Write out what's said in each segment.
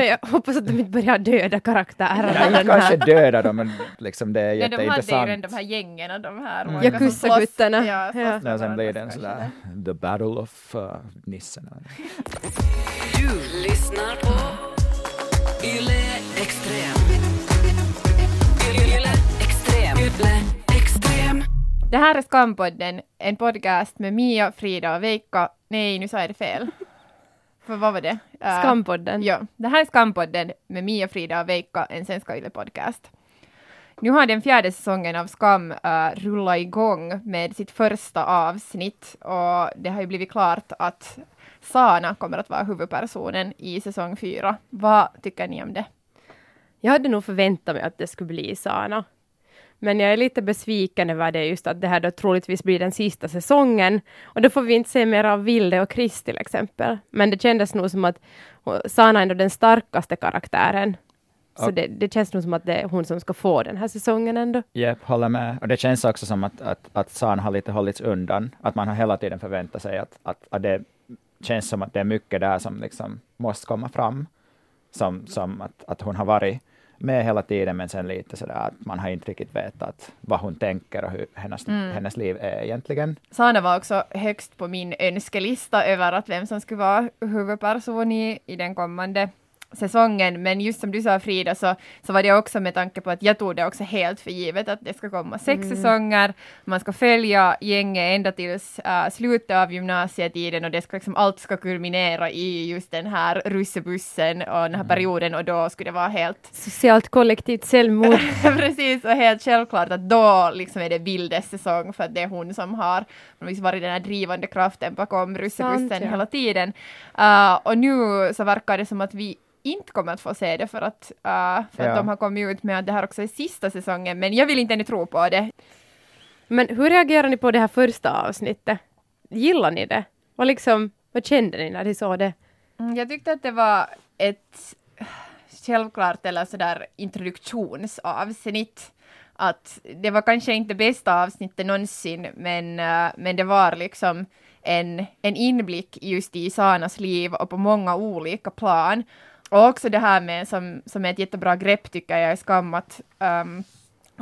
Men jag hoppas att de inte börjar döda karaktärerna. Ja, inte kanske döda dem, men liksom det är Ja, de hade ju jätteintressant. de här gängen, de här Mm. Yakuza-guttarna. Ja, Ja. sen blir det en kanske. sådär The Battle of uh, Nissorna. Du lyssnar på Yle Extrem. Yle Extrem. Yle Extrem. Det här är Skampodden, en podcast med Mia, Frida och Veikka. Nej, nu sa jag det fel. För vad var det? Uh, Skampodden. Ja, det här är Skampodden med Mia, Frida och Veikka, en svenska Yle-podcast. Nu har den fjärde säsongen av Skam uh, rullat igång med sitt första avsnitt och det har ju blivit klart att Sana kommer att vara huvudpersonen i säsong fyra. Vad tycker ni om det? Jag hade nog förväntat mig att det skulle bli Sana. Men jag är lite besviken över det just att det här då troligtvis blir den sista säsongen. Och då får vi inte se mer av Vilde och Chris till exempel. Men det kändes nog som att Sana är ändå den starkaste karaktären. Så det, det känns nog som att det är hon som ska få den här säsongen ändå. Japp, håller med. Och det känns också som att, att, att San har lite hållits undan. Att man har hela tiden förväntat sig att, att, att det känns som att det är mycket där som liksom måste komma fram. Som, som att, att hon har varit med hela tiden, men sen lite sådär att man har inte riktigt vetat vad hon tänker och hur hennes, Mm. hennes liv är egentligen. Sana var också högst på min önskelista över att vem som skulle vara huvudperson i, i den kommande säsongen. Men just som du sa Frida så, så var det också med tanke på att jag tog det också helt för givet att det ska komma sex säsonger. Man ska följa gänget ända tills äh, slutet av gymnasietiden och det ska liksom, allt ska kulminera i just den här russebussen och den här perioden och då skulle det vara helt Socialt kollektivt självmord. Precis, och helt självklart att då liksom är det Vildes säsong för att det är hon som har liksom varit den här drivande kraften bakom russebussen Sant, ja. hela tiden. Uh, och nu så verkar det som att vi inte kommer att få se det för att, uh, för Ja. att de har kommit ut med att det här också är sista säsongen, men jag vill inte ännu tro på det. Men hur reagerar ni på det här första avsnittet? Gillar ni det? Vad liksom, vad kände ni när ni såg det? Mm, Jag tyckte att det var ett självklart eller sådär introduktionsavsnitt. Att det var kanske inte bästa avsnittet någonsin, men, eh, men det var liksom en, en inblick just i Sanas liv och på många olika plan. Och också det här med som, som är ett jättebra grepp tycker jag i Skam att um,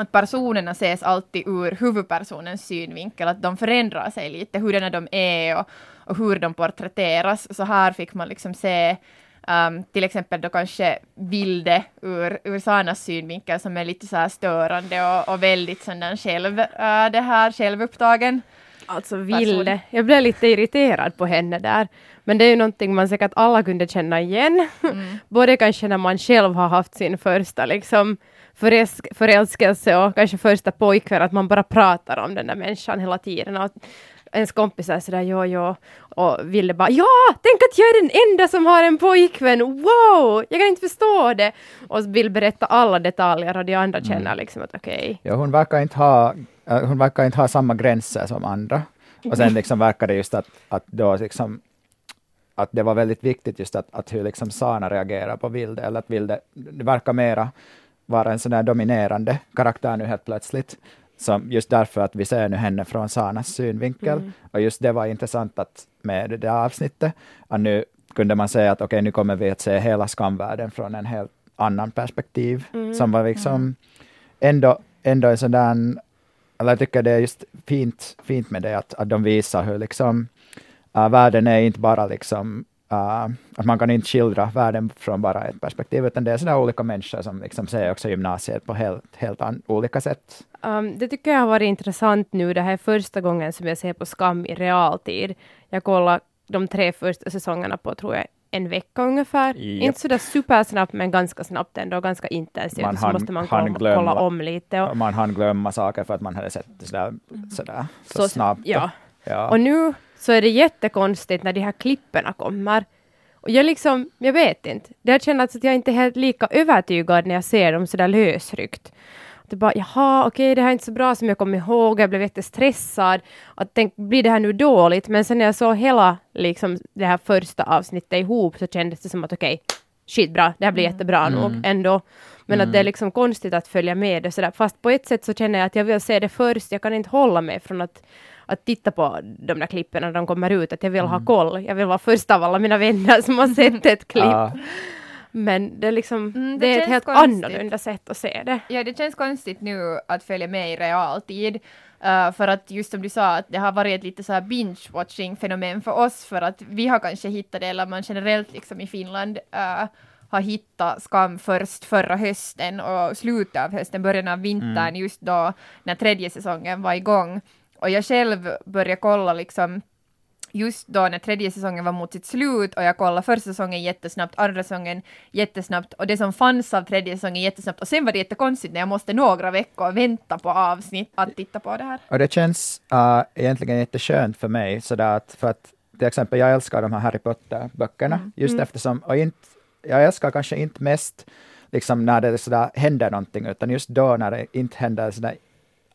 att personerna ses alltid ur huvudpersonens synvinkel, att de förändrar sig lite, hurdana de är och, och hur de porträtteras. Så här fick man liksom se um, till exempel då kanske Vilde ur, ur Sanas synvinkel som är lite så här störande och, och väldigt sån själv, uh, det här självupptagen. Alltså Ville, jag blev lite irriterad på henne där. Men det är ju någonting man säkert alla kunde känna igen. Både kanske när man själv har haft sin första liksom förälsk- förälskelse och kanske första pojkvän, att man bara pratar om den där människan hela tiden. Och ens kompisar är sådär jo, jo. Och Ville bara ja, tänk att jag är den enda som har en pojkvän, wow, jag kan inte förstå det. Och vill berätta alla detaljer och de andra känner liksom att okej. Ja, hon verkar inte ha, äh, hon verkar inte ha samma gränser som andra. Och sen liksom verkar det just att, att då liksom att det var väldigt viktigt just att, att hur liksom Sana reagerar på Vilde, eller att Vilde, det verkar mera vara en sån där dominerande karaktär nu helt plötsligt. Som just därför att vi ser nu henne från Sanas synvinkel. Och just det var intressant att med det där avsnittet, att nu kunde man säga att okej, nu kommer vi att se hela skamvärlden från en helt annan perspektiv. Som var liksom ändå, ändå en sån där, eller jag tycker det är just fint, fint med det att, att de visar hur liksom uh, världen är inte bara liksom uh, att man kan inte skildra världen från bara ett perspektiv, utan det är sådana olika människor som liksom ser också gymnasiet på helt, helt olika sätt. Um, det tycker jag har varit intressant nu. Det här är första gången som jag ser på Skam i realtid. Jag kollar de tre första säsongerna på, tror jag, en vecka ungefär. Japp. Inte sådär supersnabbt, men ganska snabbt ändå, ganska intensivt. Man så hann- måste man kolla, glömma. kolla om lite. Och, Man hann glömma saker för att man hade sett det sådär, sådär så, snabbt. Ja. Ja. Och nu så är det jättekonstigt när de här klipperna kommer. Och jag liksom, jag vet inte. Det har känts att jag inte är helt lika övertygad när jag ser dem sådär lösryckt. Det bara, jaha, okej, det här är inte så bra som jag kommer ihåg. Jag blev jättestressad. Att tänk, blir det här nu dåligt? Men sen när jag såg hela liksom, det här första avsnittet ihop så kändes det som att okej, skitbra, det här blir jättebra nog ändå. Men att det är liksom konstigt att följa med det sådär. Fast på ett sätt så känner jag att jag vill se det först. Jag kan inte hålla mig från att, att titta på de där klippen när de kommer ut. Att jag vill ha koll. Jag vill vara först av alla mina vänner som har sett ett klipp. Ja. Men det är liksom, Mm, det det, är ett helt konstigt. annorlunda sätt att se det. Ja, det känns konstigt nu att följa med i realtid. Uh, för att just som du sa, att det har varit ett lite så här binge-watching fenomen för oss, för att vi har kanske hittat det, eller man generellt liksom i Finland uh, har hittat Skam först förra hösten och slutet av hösten, början av vintern, just då när tredje säsongen var igång. Och jag själv började kolla liksom just då när tredje säsongen var mot sitt slut och jag kollade första säsongen jättesnabbt, andra säsongen jättesnabbt och det som fanns av tredje säsongen jättesnabbt och sen var det jättekonstigt när jag måste några veckor vänta på avsnitt att titta på det här. Och det känns uh, egentligen jätteskönt för mig, sådär att, för att till exempel jag älskar de här Harry Potter-böckerna, just eftersom, och inte, jag älskar kanske inte mest liksom när det sådär händer någonting, utan just då när det inte händer sådär,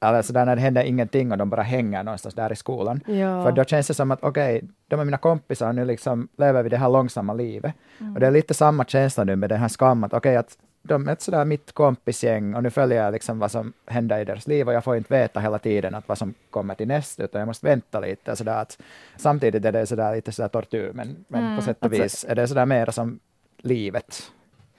eller sådär när det händer ingenting och de bara hänger någonstans där i skolan. Ja. För då känns det som att okej, de är mina kompisar och nu liksom lever vi det här långsamma livet. Och det är lite samma känsla nu med den här skammen, att okej, att de är ett sådär mitt kompisgäng och nu följer jag liksom vad som händer i deras liv och jag får inte veta hela tiden att vad som kommer till nästa, utan jag måste vänta lite. Sådär att, samtidigt är det sådär lite sådär tortyr, men, men på sätt och vis är det sådär mer som livet.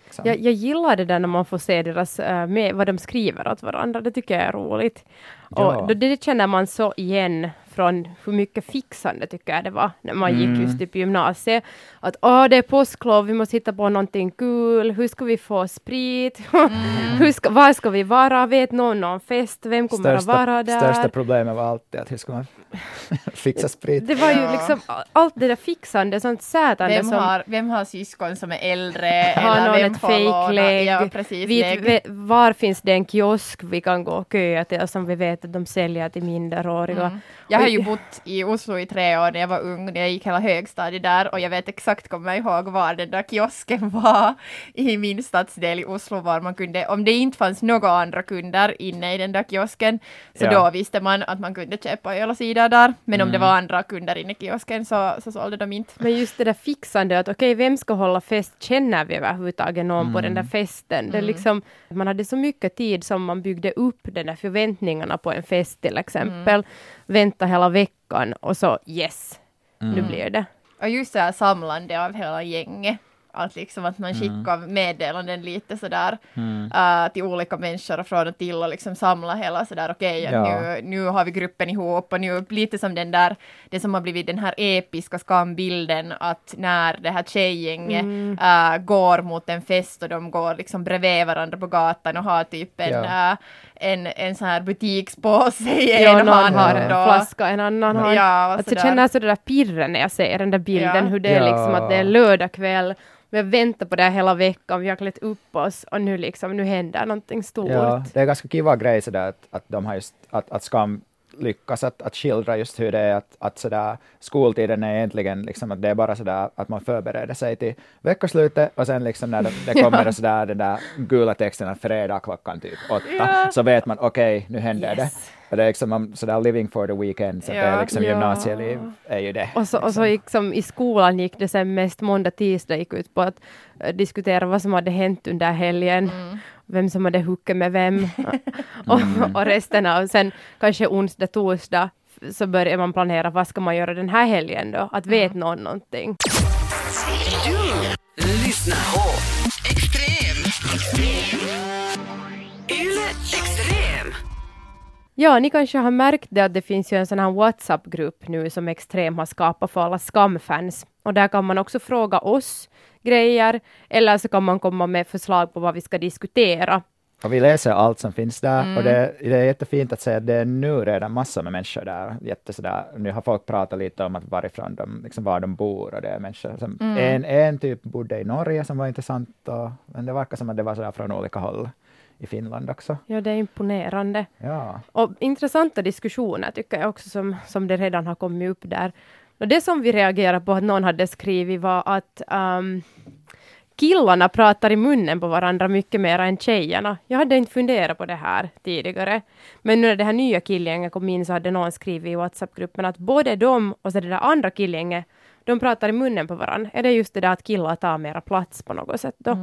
Liksom. Jag, jag gillar det där när man får se deras, eh, med, vad de skriver åt varandra, det tycker jag är roligt. Ja. Och då, det känner man så igen från hur mycket fixande tycker jag det var när man gick Mm. just typ i gymnasiet. Att åh, det är påsklov, vi måste hitta på någonting kul, hur ska vi få sprit? hur ska, var ska vi vara? Vet någon om fest? Vem kommer att vara där? största problemet var alltid att hur ska man fixa sprit? Det var ju Ja. liksom allt det där fixande, sånt sätande Vem som har, vem har syskon som är äldre? har eller någon vem ett fejklägg? Ja, precis. Vi, var finns det en kiosk vi kan gå och köa till som vi vet att de säljer till minderåriga? Mm. Jag har ju bott i Oslo i tre år när jag var ung, när jag gick hela högstadiet där och jag vet exakt, kommer jag ihåg, var den där kiosken var i min stadsdel i Oslo var man kunde, om det inte fanns några andra kunder inne i den där kiosken, så Ja. då visste man att man kunde köpa öl och cider där, men om det Mm. var andra kunder inne i kiosken så, så sålde de inte. Men just det där fixande, att okej, vem ska hålla fest? Känner vi överhuvudtaget någon på den där festen? Det är liksom, man hade så mycket tid som man byggde upp den där förväntningarna på en fest till exempel. Vänta hela veckan och så yes, nu blir det. Och just så här samlande av hela gänget. Att liksom att man skickar meddelanden lite sådär uh, till olika människor och från och till och liksom samla hela sådär okej att Ja. nu, nu har vi gruppen ihop och nu lite som den där, det som har blivit den här episka skambilden att när det här tjejgänget uh, går mot en fest och de går liksom bredvid varandra på gatan och har typ en, Ja. uh, en, en sån här butikspåse i Ja, en någon hand har en och- flaska, en annan har en Ja, och Alltså jag känner så det där pirren när jag ser den där bilden, Ja. hur det är liksom Ja. att det är lördag kväll, vi har väntat på det här hela veckan, vi har klätt upp oss och nu liksom, nu händer någonting stort. Ja, det är ganska kiva grej sådär att, att de har just, att, att Skam lyckas att, att skildra just hur det är att, att sådär, skoltiden är egentligen liksom att det är bara sådär att man förbereder sig till veckoslutet och sen liksom när det, det kommer sådär den där gula texten att fredag klockan typ åtta Ja. så vet man okej, nu händer Yes. det. Och det är liksom sådär living for the weekend, så att det Ja. är liksom Ja. gymnasieliv är ju det. Och så, och så liksom. liksom i skolan gick det sen mest måndag, tisdag gick ut på att eh, diskutera vad som hade hänt under helgen, Mm. Vem som hade huckat med vem. och, och resten av sen kanske onsdag, torsdag så börjar man planera vad ska man göra den här helgen då, att vet någon någonting. Lyssna på Extrem. Yle Extrem. Ja, ni kanske har märkt det att det finns ju en sån här WhatsApp-grupp nu som Extrem har skapat för alla skamfans. Och där kan man också fråga oss grejer, eller så kan man komma med förslag på vad vi ska diskutera. Och vi läser allt som finns där Mm. och det, det är jättefint att se att det är nu redan massor med människor där. Jätte sådär. Nu har folk pratat lite om att varifrån de, liksom var de bor och det är människor som, Mm. en, en typ bodde i Norge som var intressant och, men det verkar som att det var sådär från olika håll i Finland också. Ja, det är imponerande. Ja, Och intressanta diskussioner tycker jag också som, som det redan har kommit upp där. Och det som vi reagerade på att någon hade skrivit var att um, killarna pratar i munnen på varandra mycket mer än tjejerna. Jag hade inte funderat på det här tidigare. Men nu när det här nya killgänget kom in så hade någon skrivit i WhatsApp-gruppen att både de och så det där andra killgänget, de pratar i munnen på varandra. Är det just det där att killar tar mera plats på något sätt då?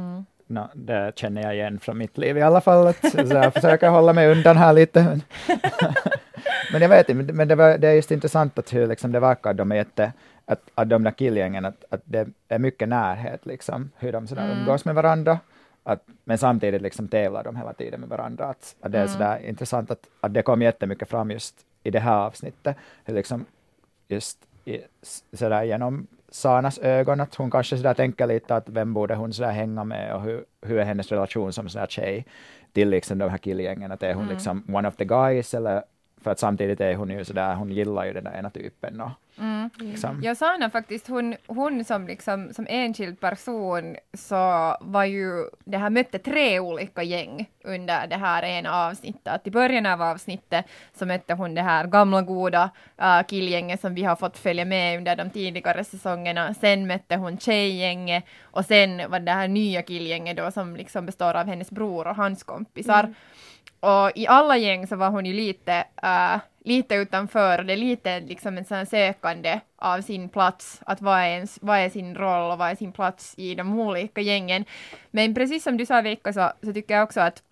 no, det känner jag igen från mitt liv i alla fall. Att, så jag försöker hålla mig undan här lite. Men, jag vet inte, men det, var, det är just intressant att hur liksom, det verkar att de är jätte, att, att de där killgängen, att, att det är mycket närhet, liksom, hur de sådär umgås med varandra. Att, men samtidigt liksom tävlar de hela tiden med varandra. Att, att det är sådär intressant att, att det kom jättemycket fram just i det här avsnittet. Hur liksom just i, sådär genom Sanas ögon, att hon kanske sådär tänker lite att vem borde hon sådär hänga med och hur, hur är hennes relation som sådär tjej till liksom de här killgängen, att är hon liksom one of the guys eller för att samtidigt är hon ju sådär, hon gillar ju den där ena typen och liksom, Jag sa faktiskt, hon, hon som, liksom, som enskild person så var ju, det här mötte tre olika gäng under det här ena avsnittet. Att I början av avsnittet så mötte hon det här gamla goda uh, killgänget som vi har fått följa med under de tidigare säsongerna. Sen mötte hon tjejgänget och sen var det här nya killgänget då som liksom består av hennes bror och hans kompisar. Och i alla gäng så var hon ju lite, uh, lite utanför, och det är lite liksom en sån sökande av sin plats, att vad är, ens, vad är sin roll och vad är sin plats i de olika gängen. Men precis som du sa Veikka så, så tycker jag också att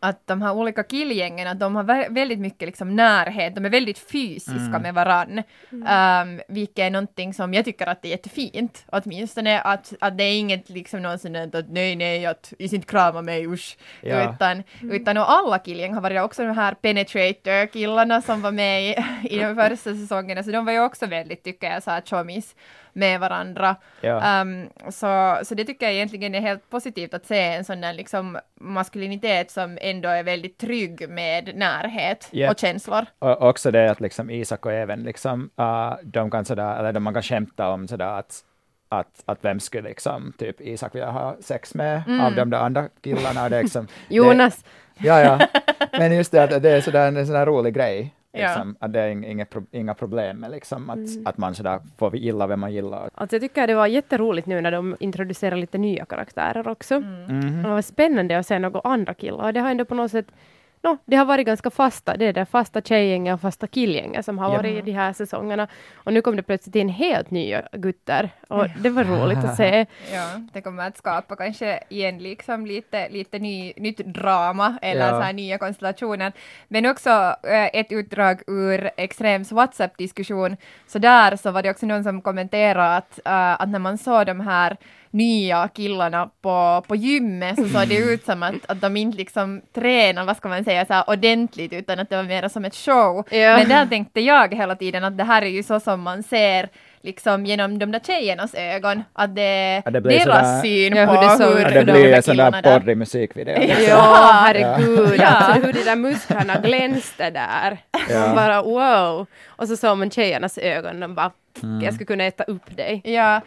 att de här olika killgängen, att de har vä- väldigt mycket liksom närhet, de är väldigt fysiska med varann. Um, vilket är någonting som jag tycker att det är jättefint, åtminstone att, att det är inget liksom någon sån där att nej nej, att inte krama mig usch. Ja. Utan, utan och alla killgäng har varit också de här penetrator-killarna som var med i, i de första säsongerna, så de var ju också väldigt, tycker jag, så här chomis med varandra. ja. Ehm, så, så det tycker jag egentligen är helt positivt att se en sån där liksom maskulinitet som ändå är väldigt trygg med närhet Ja. och känslor. Och också det att liksom Isak och även liksom, uh, de kan sådär, eller de man kan skämta om sådär att, att, att vem skulle liksom typ Isak vilja ha sex med av de där andra killarna. Det liksom, Jonas, Det, ja, ja. Men just det att det är sådär en sån där rolig grej. Ja. Liksom, att det är ing- inga, inga problem med liksom, att, att man sådär får gilla vem man gillar. alltså jag tycker det var jätteroligt nu när de introducerar lite nya karaktärer också. Mhm. Det var spännande att se några andra killar. Och det har ändå på något sätt No, det har varit ganska fasta, det är det fasta tjejgänget och fasta killgänget som har Ja. varit i de här säsongerna. Och nu kom det plötsligt in helt nya gutter. Och det var roligt att se. Ja, det kommer att skapa kanske igen liksom lite, lite ny, nytt drama eller Ja. så här nya konstellationer. Men också eh, ett utdrag ur Extrems WhatsApp-diskussion. Så där så var det också någon som kommenterade att, eh, att när man såg de här nya killarna på, på gymmet så såg det ut som att, att de inte liksom tränar, vad ska man säga, så ordentligt utan att det var mer som ett show. Ja. Men där tänkte jag hela tiden att det här är ju så som man ser liksom genom de där tjejernas ögon, att det är Ja, det blir deras sådär- syn Ja, på hur det såg ut Ja, det de blir en sån där porrig musikvideo. Ja, herregud. Ja. Alltså hur de där musklerna glänste där. Ja. Bara wow. Och så såg man tjejernas ögon, de bara jag skulle kunna äta upp dig. Ja,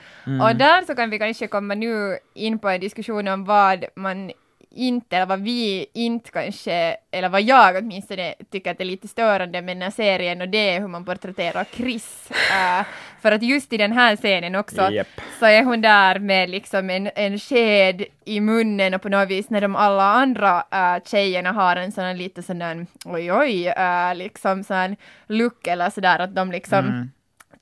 och där så kan vi kanske komma nu in på en diskussion om vad man inte, eller vad vi inte kanske, eller vad jag åtminstone tycker att är lite störande med den här serien och det är hur man porträtterar Chris. Eh, för att just i den här scenen också Japp. så är hon där med liksom en, en sked i munnen och på något vis när de alla andra uh, tjejerna har en sån här lite sån där oj oj, uh, liksom sån här look eller sådär att de liksom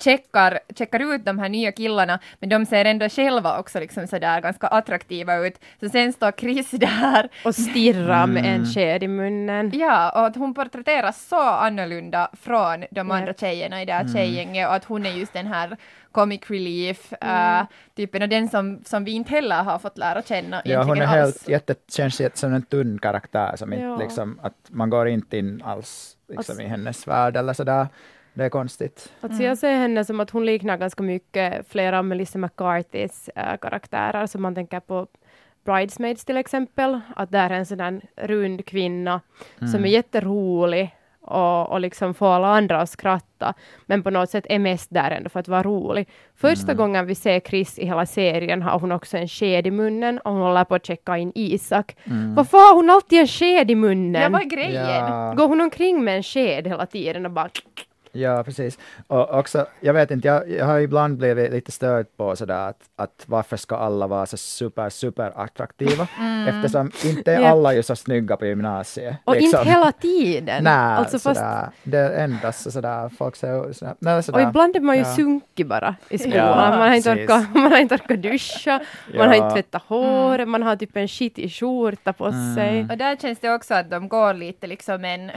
checkar, checkar ut de här nya killarna, men de ser ändå själva också liksom sådär ganska attraktiva ut. Så sen står Chris där, Och stirra med en sked i munnen. ja, och att hon porträtteras så annorlunda från de andra tjejerna i det här tjejgänget och att hon är just den här comic relief äh, typen och den som, som vi inte heller har fått lära känna Ja, hon är helt, jätte, känns som en tunn karaktär som inte Ja. liksom, att man går inte in alls liksom, Alltså- i hennes värld eller sådär. Det är konstigt. Alltså jag ser henne som att hon liknar ganska mycket flera av Melissa McCarthys äh, karaktärer, som man tänker på Bridesmaids till exempel, att där är en sån där rund kvinna som är jätterolig och, och liksom får alla andra att skratta, men på något sätt är mest där ändå för att vara rolig. Första gången vi ser Chris i hela serien har hon också en sked i munnen och hon håller på att checka in Isak. Varför har hon alltid en sked i munnen? Ja, vad är grejen? Ja. Går hon omkring med en sked hela tiden och bara Ja, precis. Och också, jag vet inte, jag, jag har ibland blivit lite störd på sådär att, att varför ska alla vara så super, super attraktiva? Eftersom inte är Ja. alla ju så snygga på gymnasiet. Och liksom. inte hela tiden. Nej, alltså fast, sådär, det ändras så sådär, folk ser sådär, nej, och sådär. ibland är man ju Ja. sunkig bara i skolan. Ja, man, har inte orkat, man har inte orkat duscha, man har Ja. inte tvättat håret, man har typ en skitig skjorta på Mm. sig. Och där känns det också att de går lite liksom en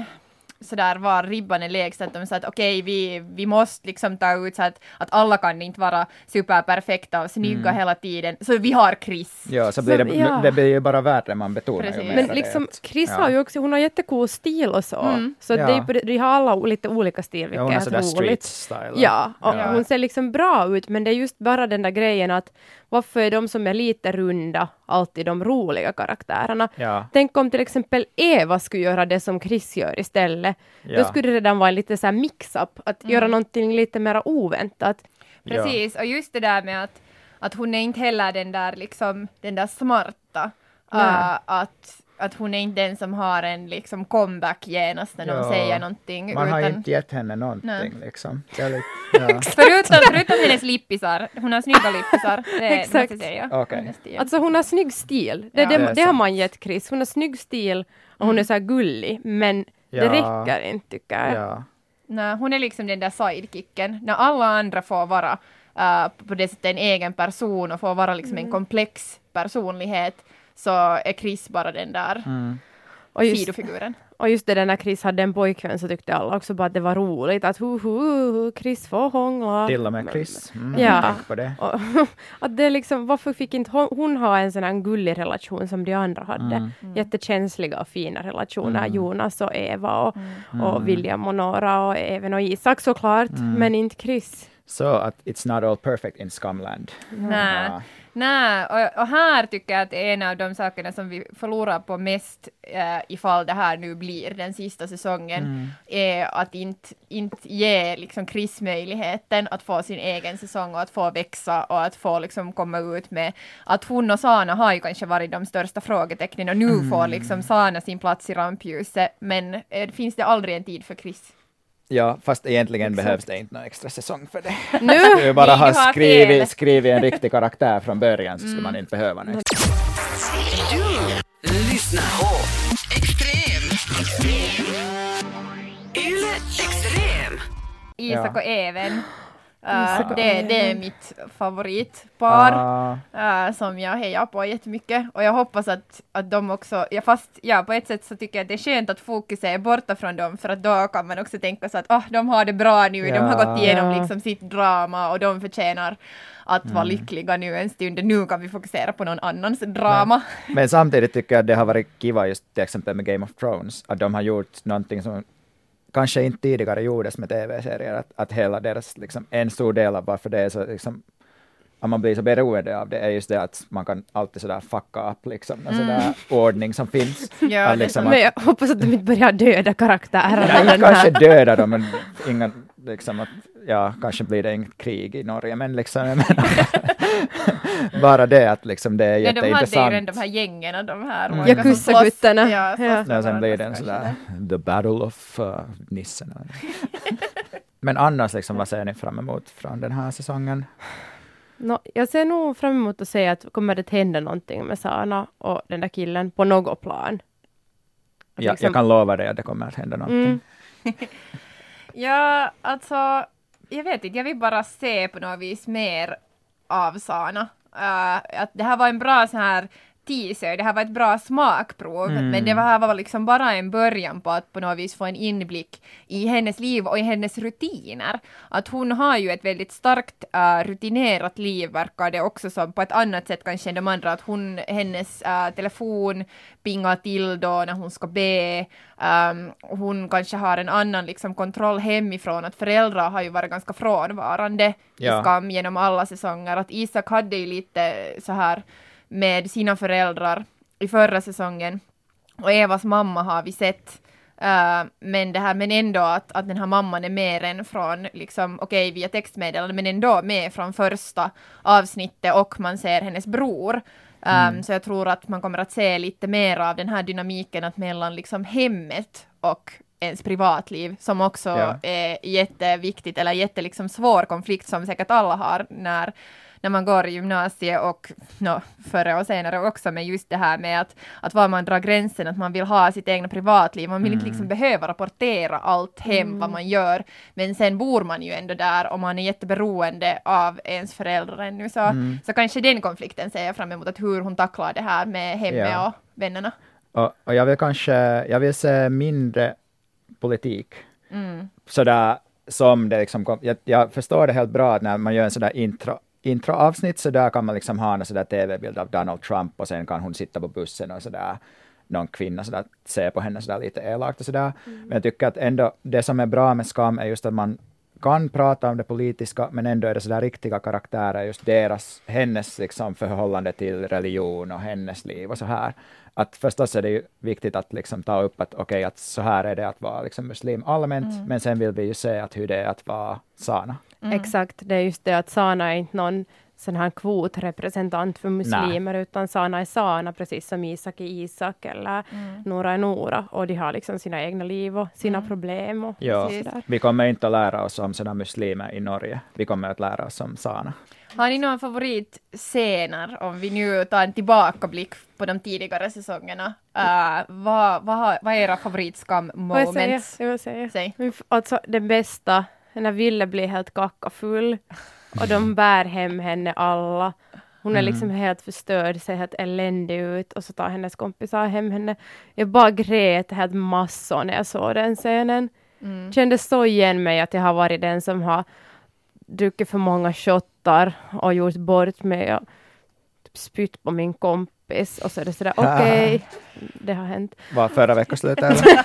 sådär var ribban är lägst, att de sa att okej, vi, vi måste liksom ta ut så att, att alla kan inte vara superperfekta och snygga hela tiden, så vi har Chris. Ja, så blir det, ja. det blir ju bara värre man betonar Precis. ju Men mera Men det liksom att- Chris ja. har ju också, hon har jättecool stil och så. Mm. Så Ja. det är, ju på det- de har alla lite olika stil, Ja, vilket hon är sådär så street roligt. style. Ja, och Ja. hon ser liksom bra ut, men det är just bara den där grejen att varför är de som är lite runda alltid de roliga karaktärerna? Ja. Tänk om till exempel Eva skulle göra det som Chris gör istället. Då Ja. skulle det redan vara lite så här mix-up, att göra någonting lite mer oväntat. Ja. Precis, och just det där med att, att hon är inte heller den där liksom, den där smarta. Nej. Uh, att, att hon är inte den som har en liksom comeback genast när Ja. någon säger någonting. Man har utan, inte gett henne någonting Nej. liksom. Lite, ja. förutom, förutom hennes lippisar, hon har snygga lippisar, det Exakt. måste jag säga. Stil. Alltså hon har snygg stil. Det, Ja. det, Det det har man gett Chris. Hon har snygg stil och hon är så här gullig, men det Ja. räcker inte tycker jag. ja. Nej, hon är liksom den där sidekicken. När alla andra får vara uh, på det sättet en egen person och får vara liksom Mm. en komplex personlighet så är Chris bara den där Mm. Och just, sidofiguren. och just det där när Chris hade en pojkvän så tyckte alla också bara att det var roligt att hu, hu, hu, Chris får hångla. Till och med Chris. Mm, Ja. Tänk på det. Och, att det liksom, varför fick inte hon, hon ha en sån här gullig relation som de andra hade? Mm. Jättekänsliga och fina relationer, Jonas och Eva och, Mm. och William och Nora och även och Isak såklart, Mm. men inte Chris. Så att it's not all perfect in Scumland. Nej, Ja. Nej. Och, och här tycker jag att en av de sakerna som vi förlorar på mest eh, ifall det här nu blir den sista säsongen Mm. är att inte, inte ge liksom Chris möjligheten att få sin egen säsong och att få växa och att få liksom komma ut med att hon och Sana har ju kanske varit de största frågetecknen och nu Mm. får liksom Sana sin plats i rampljuset men eh, finns det aldrig en tid för Chris? Ja, fast egentligen behövs det inte någon extra säsong för det. Nu! Du ju bara ha skrivit, skrivit en riktig karaktär från början så skulle man inte behöva det. Du lyssnar på Extrem. Yle Extrem. Isak och Even. Uh, det, det är mitt favoritpar. Ah, eh, som jag hejar på jättemycket och jag hoppas att, att de också, ja fast ja på ett sätt så tycker jag att det är skönt att fokuset är borta från dem för att då kan man också tänka sig att oh, de har det bra nu, de har Ja. gått igenom Ja. liksom sitt drama och de förtjänar att vara lyckliga nu en stund, nu kan vi fokusera på någon annans drama. Men samtidigt tycker jag att det har varit kiva just till exempel med Game of Thrones, att de har gjort någonting som kanske inte tidigare gjordes med tv-serier, att, att hela deras, liksom, en stor del av varför det är så, liksom, att man blir så beroende av det är just det att man kan alltid sådär fucka upp liksom, en sådär ordning som finns. Ja, är att liksom, Men jag hoppas att de inte börjar döda den här- kanske döda dem, men inga, liksom att, ja, kanske blir det inget krig i Norge, men liksom, jag menar, bara det att liksom det är Ja, de hade ju jätteintressant. de här gängen, de här Mm. slåss- Ja, Ja. Ja, sen blir det en kanske sådär, the battle of uh, nissorna. Men annars, liksom, vad ser ni fram emot från den här säsongen? Nå, jag ser nog fram emot att se att kommer det att hända någonting med Sana och den där killen på något plan. Att Jag, liksom- jag kan lova dig att det kommer att hända någonting. Mm. Ja, alltså, jag vet inte, jag vill bara se på något vis mer av Sana. Uh, att det här var en bra så här teaser, det här var ett bra smakprov, Mm. men det här var liksom bara en början på att på något vis få en inblick i hennes liv och i hennes rutiner. Att hon har ju ett väldigt starkt uh, rutinerat liv verkar det också som, på ett annat sätt kanske än de andra, att hon, hennes uh, telefon pingar till då när hon ska be, um, hon kanske har en annan liksom kontroll hemifrån, att föräldrar har ju varit ganska frånvarande Ja. i Skam genom alla säsonger, att Isak hade ju lite så här med sina föräldrar i förra säsongen. Och Evas mamma har vi sett. Uh, men det här, men ändå att, att den här mamman är med än från, liksom, okej via textmeddelande, men ändå med från första avsnittet och man ser hennes bror. Um, Så jag tror att man kommer att se lite mer av den här dynamiken att mellan liksom hemmet och ens privatliv som också Ja. är jätteviktigt eller jätte liksom svår konflikt som säkert alla har när när man går i gymnasiet och no, före och senare också, men just det här med att, att var man drar gränsen, att man vill ha sitt egna privatliv, man vill inte liksom behöva rapportera allt hem vad man gör, men sen bor man ju ändå där och man är jätteberoende av ens föräldrar ännu, så, så kanske den konflikten ser jag fram emot, att hur hon tacklar det här med hemmet Ja. och vännerna. Och, och jag vill kanske, jag vill se mindre politik. Mm. Sådär som det liksom jag, jag förstår det helt bra att när man gör en sådär intro, introavsnitt så där kan man liksom ha en sådär tv-bild av Donald Trump och sen kan hon sitta på bussen och sådär någon kvinna sådär, se på henne sådär lite elakt och sådär. Men jag tycker att ändå det som är bra med Skam är just att man kan prata om det politiska, men ändå är det sådär riktiga karaktärer, just deras, hennes liksom förhållande till religion och hennes liv och så här. Att förstås är det ju viktigt att liksom ta upp att okej, okay, att så här är det att vara liksom muslim allmänt, men sen vill vi ju se att hur det är att vara sana. Exakt, det är just det att Sana är inte någon sån här kvotrepresentant för muslimer, utan Sana är Sana, precis som Isak är Isak eller Nora är Nora. Och de har liksom sina egna liv och sina problem. Och Ja, vi kommer inte att lära oss om sådana muslimer i Norge. Vi kommer att lära oss om sana. Har ni någon favoritscener om vi nu tar en tillbakablick på de tidigare säsongerna? Uh, vad, vad, vad är era favoritskam Får jag säga? moments? Jag vill säga. Alltså den bästa, när Ville blir helt kackafull och de bär hem henne alla. Hon är liksom helt förstörd, ser helt eländig ut och så tar hennes kompisar hem henne. Jag bara grät helt massor när jag såg den scenen. Mm. Kände så igen mig att jag har varit den som har druckit för många shottar och gjort bort mig och typ spytt på min kompis och så är det sådär okej, det har hänt. Var förra veckoslutet eller?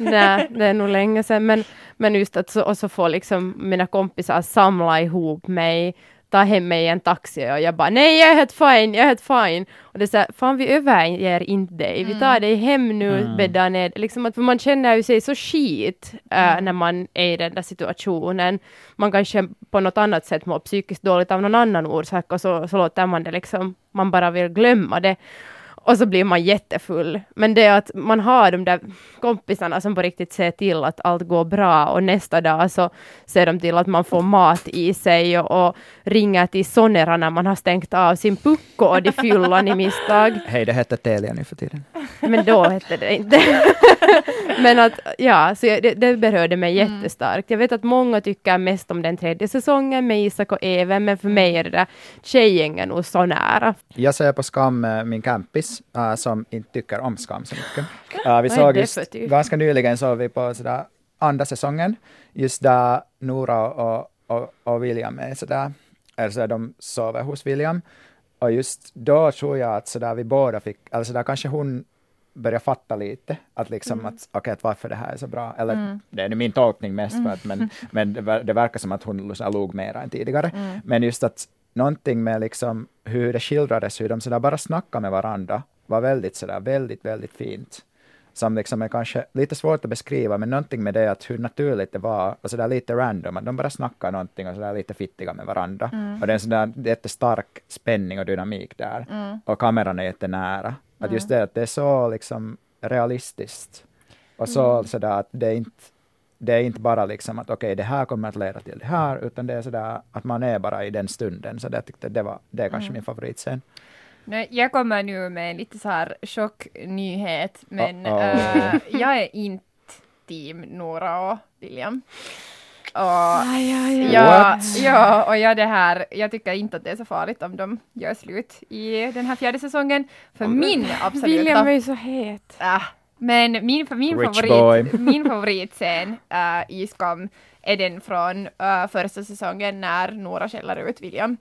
Nej, det är nog länge sedan. Men, men just att så, och så får liksom mina kompisar samla ihop mig, ta hem mig i en taxi och jag bara nej, jag är helt fine, jag är helt fine. Och det är så här, fan vi överger inte dig, vi tar dig hem nu, Mm. bäddar ner. Liksom att, för man känner ju sig så skit äh, när man är i den där situationen. Man kanske på något annat sätt mår psykiskt dåligt av någon annan orsak och så, så låter man det liksom, man bara vill glömma det. Och så blir man jättefull. Men det är att man har de där kompisarna som på riktigt ser till att allt går bra och nästa dag så ser de till att man får mat i sig och, och ringer till Sonera när man har stängt av sin pucko och de fyllan i misstag. Hej, det heter Telia nu för tiden. Men då hette det inte. Men att, ja, så jag, det, det berörde mig jättestarkt. Jag vet att många tycker mest om den tredje säsongen med Isak och Even, men för mig är det där tjejgängen nog så nära. Jag ser på Skam eh, min campis eh, som inte tycker om Skam så mycket. Eh, vi såg just, typ? ganska nyligen såg vi på sådär andra säsongen, just där Nora och, och, och William är sådär, sådär, de sover hos William. Och just då tror jag att sådär vi båda fick, eller sådär kanske hon började fatta lite, att liksom att okej, att varför det här är så bra, eller det är nu min tolkning mest, för att, men, men det, ver- det verkar som att hon liksom log mer än tidigare. Men just att någonting med liksom hur det skildrades, hur de sådär bara snackade med varandra, var väldigt sådär, väldigt, väldigt fint. Som liksom är kanske lite svårt att beskriva, men någonting med det att hur naturligt det var, och sådär lite random, att de bara snackar någonting och sådär lite fittiga med varandra. Och det är en sådär jättestark spänning och dynamik där. Och kameran är jättenära. Att just det att det är så liksom realistiskt. Och så sådär att det är inte det är inte bara liksom att okej, det här kommer att leda till det här, utan det är sådär att man är bara i den stunden. Så det, jag tyckte det, var, det är kanske min favoritscen. Nej, jag kommer nu med en lite så här chocknyhet, men Uh-oh. eh, jag är inte team Nora och William. Och Aj, aj, aj. Ja, ja, och jag, det här, jag tycker inte att det är så farligt om de gör slut i den här fjärde säsongen. För min absoluta... William är ju så het. Ah, men min, min, Rich favorit, boy. min favoritscen äh, i Skam är den från äh, första säsongen när Nora skäller ut William.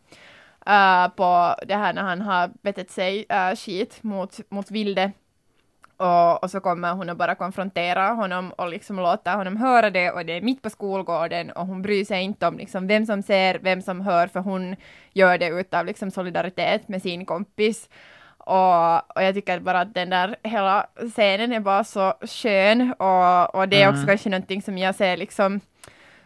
Äh, på det här när han har betett sig äh, skit mot, mot Vilde. Och, och så kommer hon att bara konfrontera honom och liksom låta honom höra det och det är mitt på skolgården och hon bryr sig inte om liksom vem som ser, vem som hör för hon gör det utav liksom solidaritet med sin kompis. Och, och jag tycker bara att den där hela scenen är bara så skön och, och det är också kanske någonting som jag ser liksom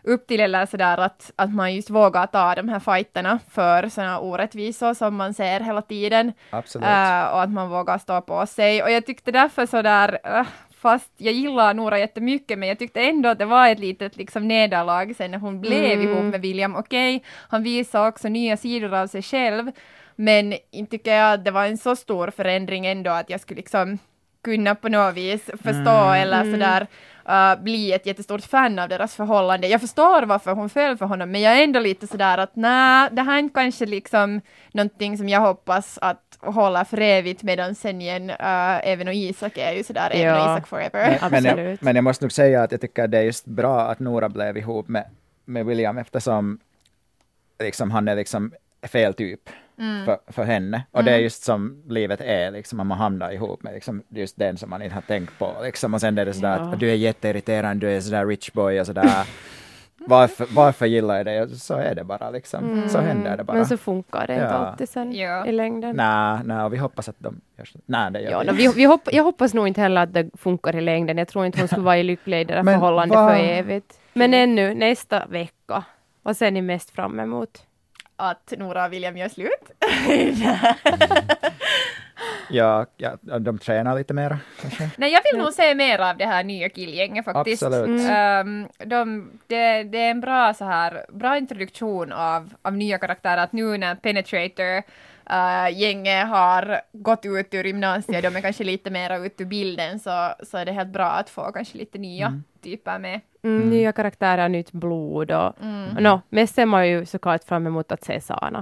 upp till eller sådär att, att man just vågar ta de här fighterna för sådana orättvisor som man ser hela tiden. Absolut. Äh, och att man vågar stå på sig. Och jag tyckte därför sådär, äh, fast jag gillar Nora jättemycket, men jag tyckte ändå att det var ett litet liksom nederlag sen när hon blev Mm. ihop med William. Okej, han visade också nya sidor av sig själv, men inte tycker jag att det var en så stor förändring ändå att jag skulle liksom kunna på något vis förstå eller sådär uh, bli ett jättestort fan av deras förhållande. Jag förstår varför hon föll för honom, men jag är ändå lite sådär att nej, det här är inte kanske liksom någonting som jag hoppas att hålla för evigt medan sen igen, uh, även och Isak är ju sådär, även och Ja. Isak forever. Men, men, jag, Absolut. men jag måste nog säga att jag tycker det är just bra att Nora blev ihop med, med William eftersom liksom, han är liksom fel typ för, för henne. Och det är just som livet är, liksom, om man hamnar ihop med liksom, just den som man inte har tänkt på. Liksom. Och sen är det sådär Ja. att du är jätteirriterande, du är sådär rich boy och sådär. varför, varför gillar jag dig? Så är det bara liksom. Så händer det bara. Men så funkar det inte Ja. alltid sen Ja. i längden. Nej, nej, och vi hoppas att de gör så. Nej, det gör Ja, vi no, vi, vi hopp, jag hoppas nog inte heller att det funkar i längden. Jag tror inte hon skulle vara i lycklig i det där förhållandet för evigt. Men ännu, nästa vecka. Vad ser ni mest fram emot? Att Nora och William gör slut. Ja, ja, de tränar lite kanske. Nej, jag vill nog se mer av det här nya killgänget faktiskt. Absolut. Ehm, de, det, det är en bra, så här, bra introduktion av, av nya karaktärer. Att nu när Penetrator uh, gänget har gått ut ur gymnasiet, de är kanske lite mera ute ur bilden, så, så är det helt bra att få kanske lite nya typer med. Mm, Nya karaktärer, nytt blod och... Mm. Nå, mest ser man ju såklart fram emot att se Sana.